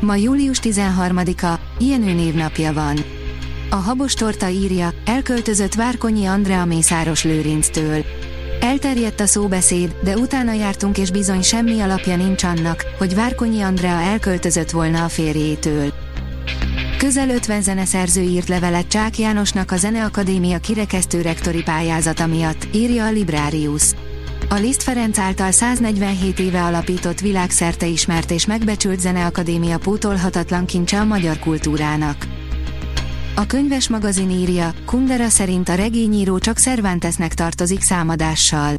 Ma július 13-a, ilyen névnapja van. A Habos Torta írja, elköltözött Várkonyi Andrea Mészáros Lőrinctől. Elterjedt a szóbeszéd, de utána jártunk és bizony semmi alapja nincs annak, hogy Várkonyi Andrea elköltözött volna a férjétől. Közel 50 zeneszerző írt levelet Csák Jánosnak a Zeneakadémia kirekesztő rektori pályázata miatt, írja a Librarius. A Liszt Ferenc által 147 éve alapított világszerte ismert és megbecsült Zeneakadémia pótolhatatlan kincse a magyar kultúrának. A könyves magazin írja, Kundera szerint a regényíró csak Cervantesnek tartozik számadással.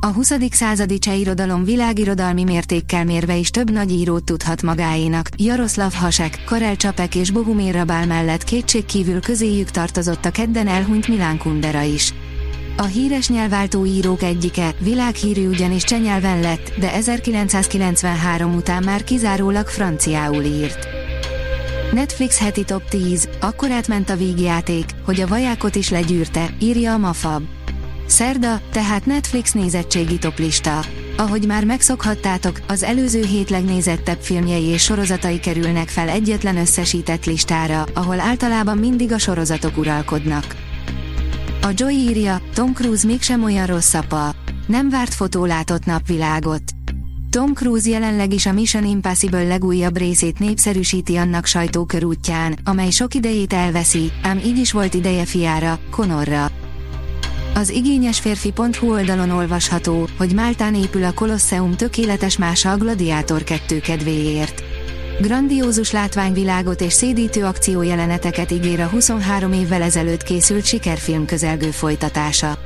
A 20. századi cseh világirodalmi mértékkel mérve is több nagy írót tudhat magáénak, Jaroszlav Hasek, Karel Csapek és Bohumil Rabál mellett kétségkívül közéjük tartozott a kedden elhunyt Milán Kundera is. A híres nyelváltó írók egyike, világhírű ugyanis cseh nyelven lett, de 1993 után már kizárólag franciául írt. Netflix heti top 10, akkor átment a vígjáték, hogy a vajákot is legyűrte, írja a Mafab. Szerda, tehát Netflix nézettségi toplista. Ahogy már megszokhattátok, az előző hét legnézettebb filmjei és sorozatai kerülnek fel egyetlen összesített listára, ahol általában mindig a sorozatok uralkodnak. A Joy írja, Tom Cruise mégsem olyan rossz apa. Nem várt fotó látott napvilágot. Tom Cruise jelenleg is a Mission Impossible legújabb részét népszerűsíti annak sajtókörútján, amely sok idejét elveszi, ám így is volt ideje fiára, Conorra. Az igényesférfi.hu oldalon olvasható, hogy Máltán épül a Kolosseum tökéletes mása a Gladiátor 2 kedvéért. Grandiózus látványvilágot és szédítő akciójeleneteket ígér a 23 évvel ezelőtt készült sikerfilm közelgő folytatása.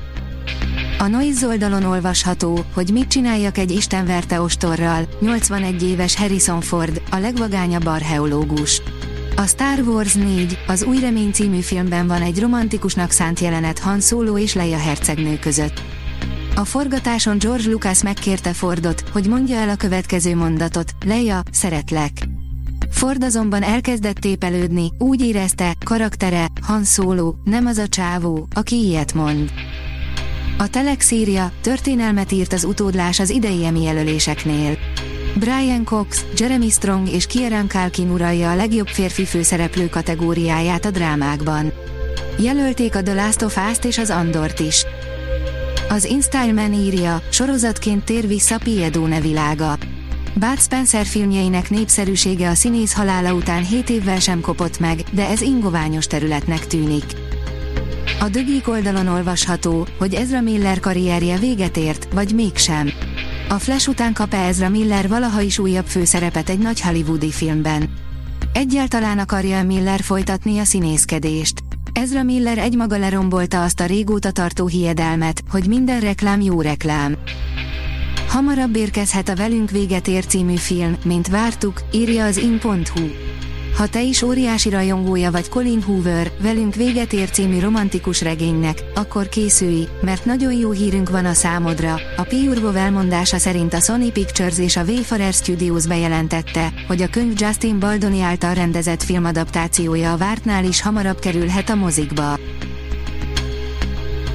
A Noise oldalon olvasható, hogy mit csináljak egy istenverte ostorral, 81 éves Harrison Ford, a legvagányabb archeológus. A Star Wars 4, az Új Remény című filmben van egy romantikusnak szánt jelenet Han Solo és Leia hercegnő között. A forgatáson George Lucas megkérte Fordot, hogy mondja el a következő mondatot, Leia, szeretlek. Ford azonban elkezdett tépelődni, úgy érezte, karaktere, Han Solo, nem az a csávó, aki ilyet mond. A Telex írja, történelmet írt az utódlás az idei Emmy jelöléseknél. Brian Cox, Jeremy Strong és Kieran Culkin uralja a legjobb férfi főszereplő kategóriáját a drámákban. Jelölték a The Last of Us-t és az Andort is. Az InStyleman írja, sorozatként tér vissza Piedó nevilága. Bud Spencer filmjeinek népszerűsége a színész halála után 7 évvel sem kopott meg, de ez ingoványos területnek tűnik. A Dögik oldalon olvasható, hogy Ezra Miller karrierje véget ért, vagy mégsem. A Flash után kap -e Ezra Miller valaha is újabb főszerepet egy nagy hollywoodi filmben. Egyáltalán akarja Miller folytatni a színészkedést. Ezra Miller egymaga lerombolta azt a régóta tartó hiedelmet, hogy minden reklám jó reklám. Hamarabb érkezhet a Velünk véget ér című film, mint vártuk, írja az in.hu. Ha te is óriási rajongója vagy Colin Hoover, velünk véget ér című romantikus regénynek, akkor készülj, mert nagyon jó hírünk van a számodra. A Piurvo elmondása szerint a Sony Pictures és a Wayfarer Studios bejelentette, hogy a könyv Justin Baldoni által rendezett filmadaptációja a vártnál is hamarabb kerülhet a mozikba.